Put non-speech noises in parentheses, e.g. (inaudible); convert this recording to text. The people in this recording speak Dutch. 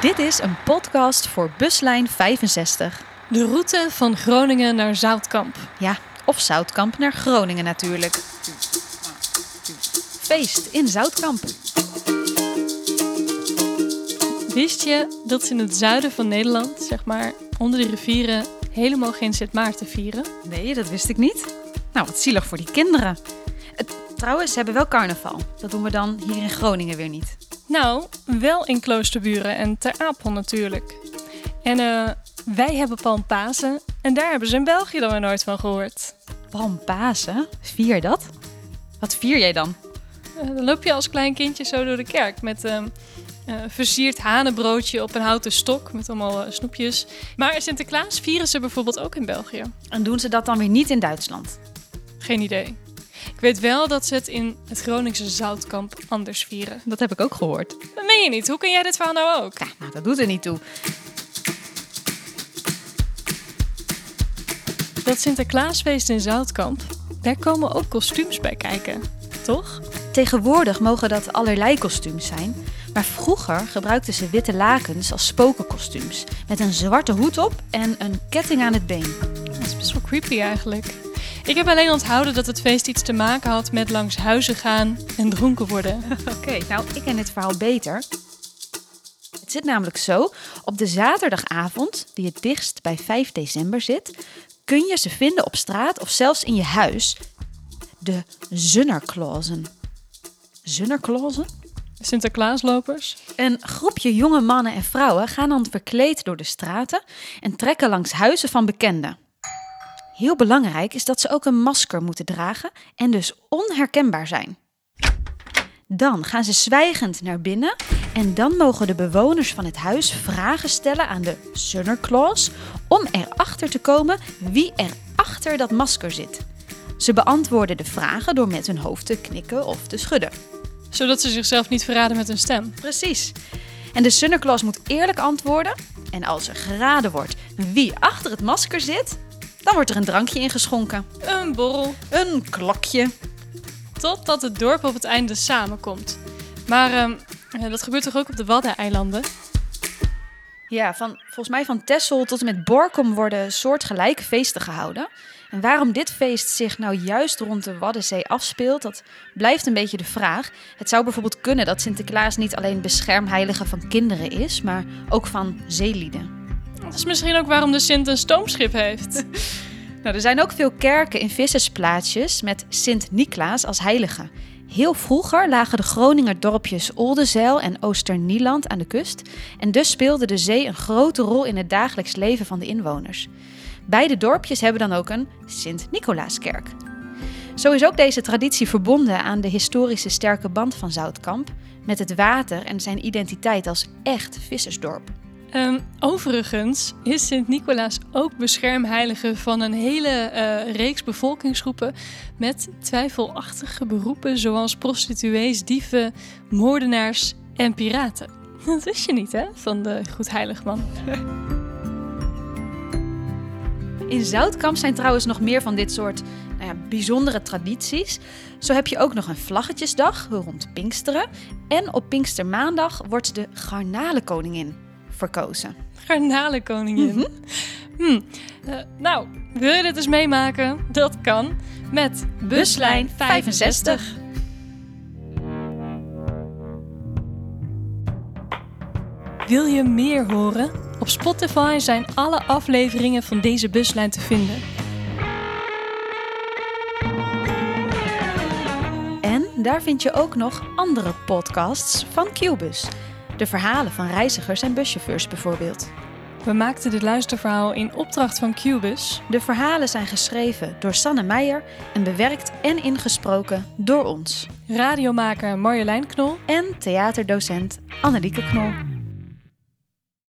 Dit is een podcast voor buslijn 65. De route van Groningen naar Zoutkamp. Ja, of Zoutkamp naar Groningen natuurlijk. Feest in Zoutkamp. Wist je dat ze in het zuiden van Nederland, zeg maar onder de rivieren, helemaal geen Sint Maarten vieren? Nee, dat wist ik niet. Nou, wat zielig voor die kinderen. Het, trouwens, ze hebben wel carnaval. Dat doen we dan hier in Groningen weer niet. Nou, wel in Kloosterburen en Ter Apel natuurlijk. En eh, wij hebben Palmpasen en daar hebben ze in België dan weer nooit van gehoord. Palmpasen? Vier dat? Wat vier jij dan? Eh, dan loop je als klein kindje zo door de kerk met een uh, versierd hanenbroodje op een houten stok met allemaal snoepjes. Maar Sinterklaas vieren ze bijvoorbeeld ook in België. En doen ze dat dan weer niet in Duitsland? Geen idee. Ik weet wel dat ze het in het Groningse Zoutkamp anders vieren. Dat heb ik ook gehoord. Dat meen je niet. Hoe kun jij dit verhaal nou ook? Ja, nou, dat doet er niet toe. Dat Sinterklaasfeest in Zoutkamp, daar komen ook kostuums bij kijken, toch? Tegenwoordig mogen dat allerlei kostuums zijn. Maar vroeger gebruikten ze witte lakens als spokenkostuums. Met een zwarte hoed op en een ketting aan het been. Dat is best wel creepy eigenlijk. Ik heb alleen onthouden dat het feest iets te maken had met langs huizen gaan en dronken worden. (laughs) Oké, nou, ik ken dit verhaal beter. Het zit namelijk zo: op de zaterdagavond, die het dichtst bij 5 december zit, kun je ze vinden op straat of zelfs in je huis. De Zunnerklausen. Zunnerklausen? Sinterklaaslopers? Een groepje jonge mannen en vrouwen gaan dan verkleed door de straten en trekken langs huizen van bekenden. Heel belangrijk is dat ze ook een masker moeten dragen en dus onherkenbaar zijn. Dan gaan ze zwijgend naar binnen en dan mogen de bewoners van het huis vragen stellen aan de Sunnerclaws om erachter te komen wie er achter dat masker zit. Ze beantwoorden de vragen door met hun hoofd te knikken of te schudden. Zodat ze zichzelf niet verraden met hun stem. Precies. En de Sunnerclaws moet eerlijk antwoorden. En als er geraden wordt wie achter het masker zit, dan wordt er een drankje ingeschonken. Een borrel. Een klokje. Totdat het dorp op het einde samenkomt. Maar uh, dat gebeurt toch ook op de Waddeneilanden? Ja, van, volgens mij van Texel tot en met Borkum worden soortgelijke feesten gehouden. En waarom dit feest zich nou juist rond de Waddenzee afspeelt, dat blijft een beetje de vraag. Het zou bijvoorbeeld kunnen dat Sinterklaas niet alleen beschermheilige van kinderen is, maar ook van zeelieden. Dat is misschien ook waarom de Sint een stoomschip heeft. (laughs) nou, er zijn ook veel kerken in vissersplaatsjes met Sint-Niklaas als heilige. Heel vroeger lagen de Groninger dorpjes Oldenzeil en Oosternieland aan de kust. En dus speelde de zee een grote rol in het dagelijks leven van de inwoners. Beide dorpjes hebben dan ook een Sint-Nicolaaskerk. Zo is ook deze traditie verbonden aan de historische sterke band van Zoutkamp met het water en zijn identiteit als echt vissersdorp. Um, overigens is Sint-Nicolaas ook beschermheilige van een hele uh, reeks bevolkingsgroepen met twijfelachtige beroepen zoals prostituees, dieven, moordenaars en piraten. (laughs) Dat wist je niet, hè, van de Goedheiligman. (laughs) In Zoutkamp zijn trouwens nog meer van dit soort nou ja, bijzondere tradities. Zo heb je ook nog een vlaggetjesdag rond Pinksteren. En op Pinkstermaandag wordt de garnalenkoningin verkozen. Garnalenkoningin? Mm hm. Uh, nou, wil je dit eens meemaken? Dat kan met Buslijn 65. Wil je meer horen? Op Spotify zijn alle afleveringen van deze buslijn te vinden. En daar vind je ook nog andere podcasts van Cubus. De verhalen van reizigers en buschauffeurs bijvoorbeeld. We maakten dit luisterverhaal in opdracht van Cubus. De verhalen zijn geschreven door Sanne Meijer en bewerkt en ingesproken door ons. Radiomaker Marjolein Knol en theaterdocent Annelieke Knol.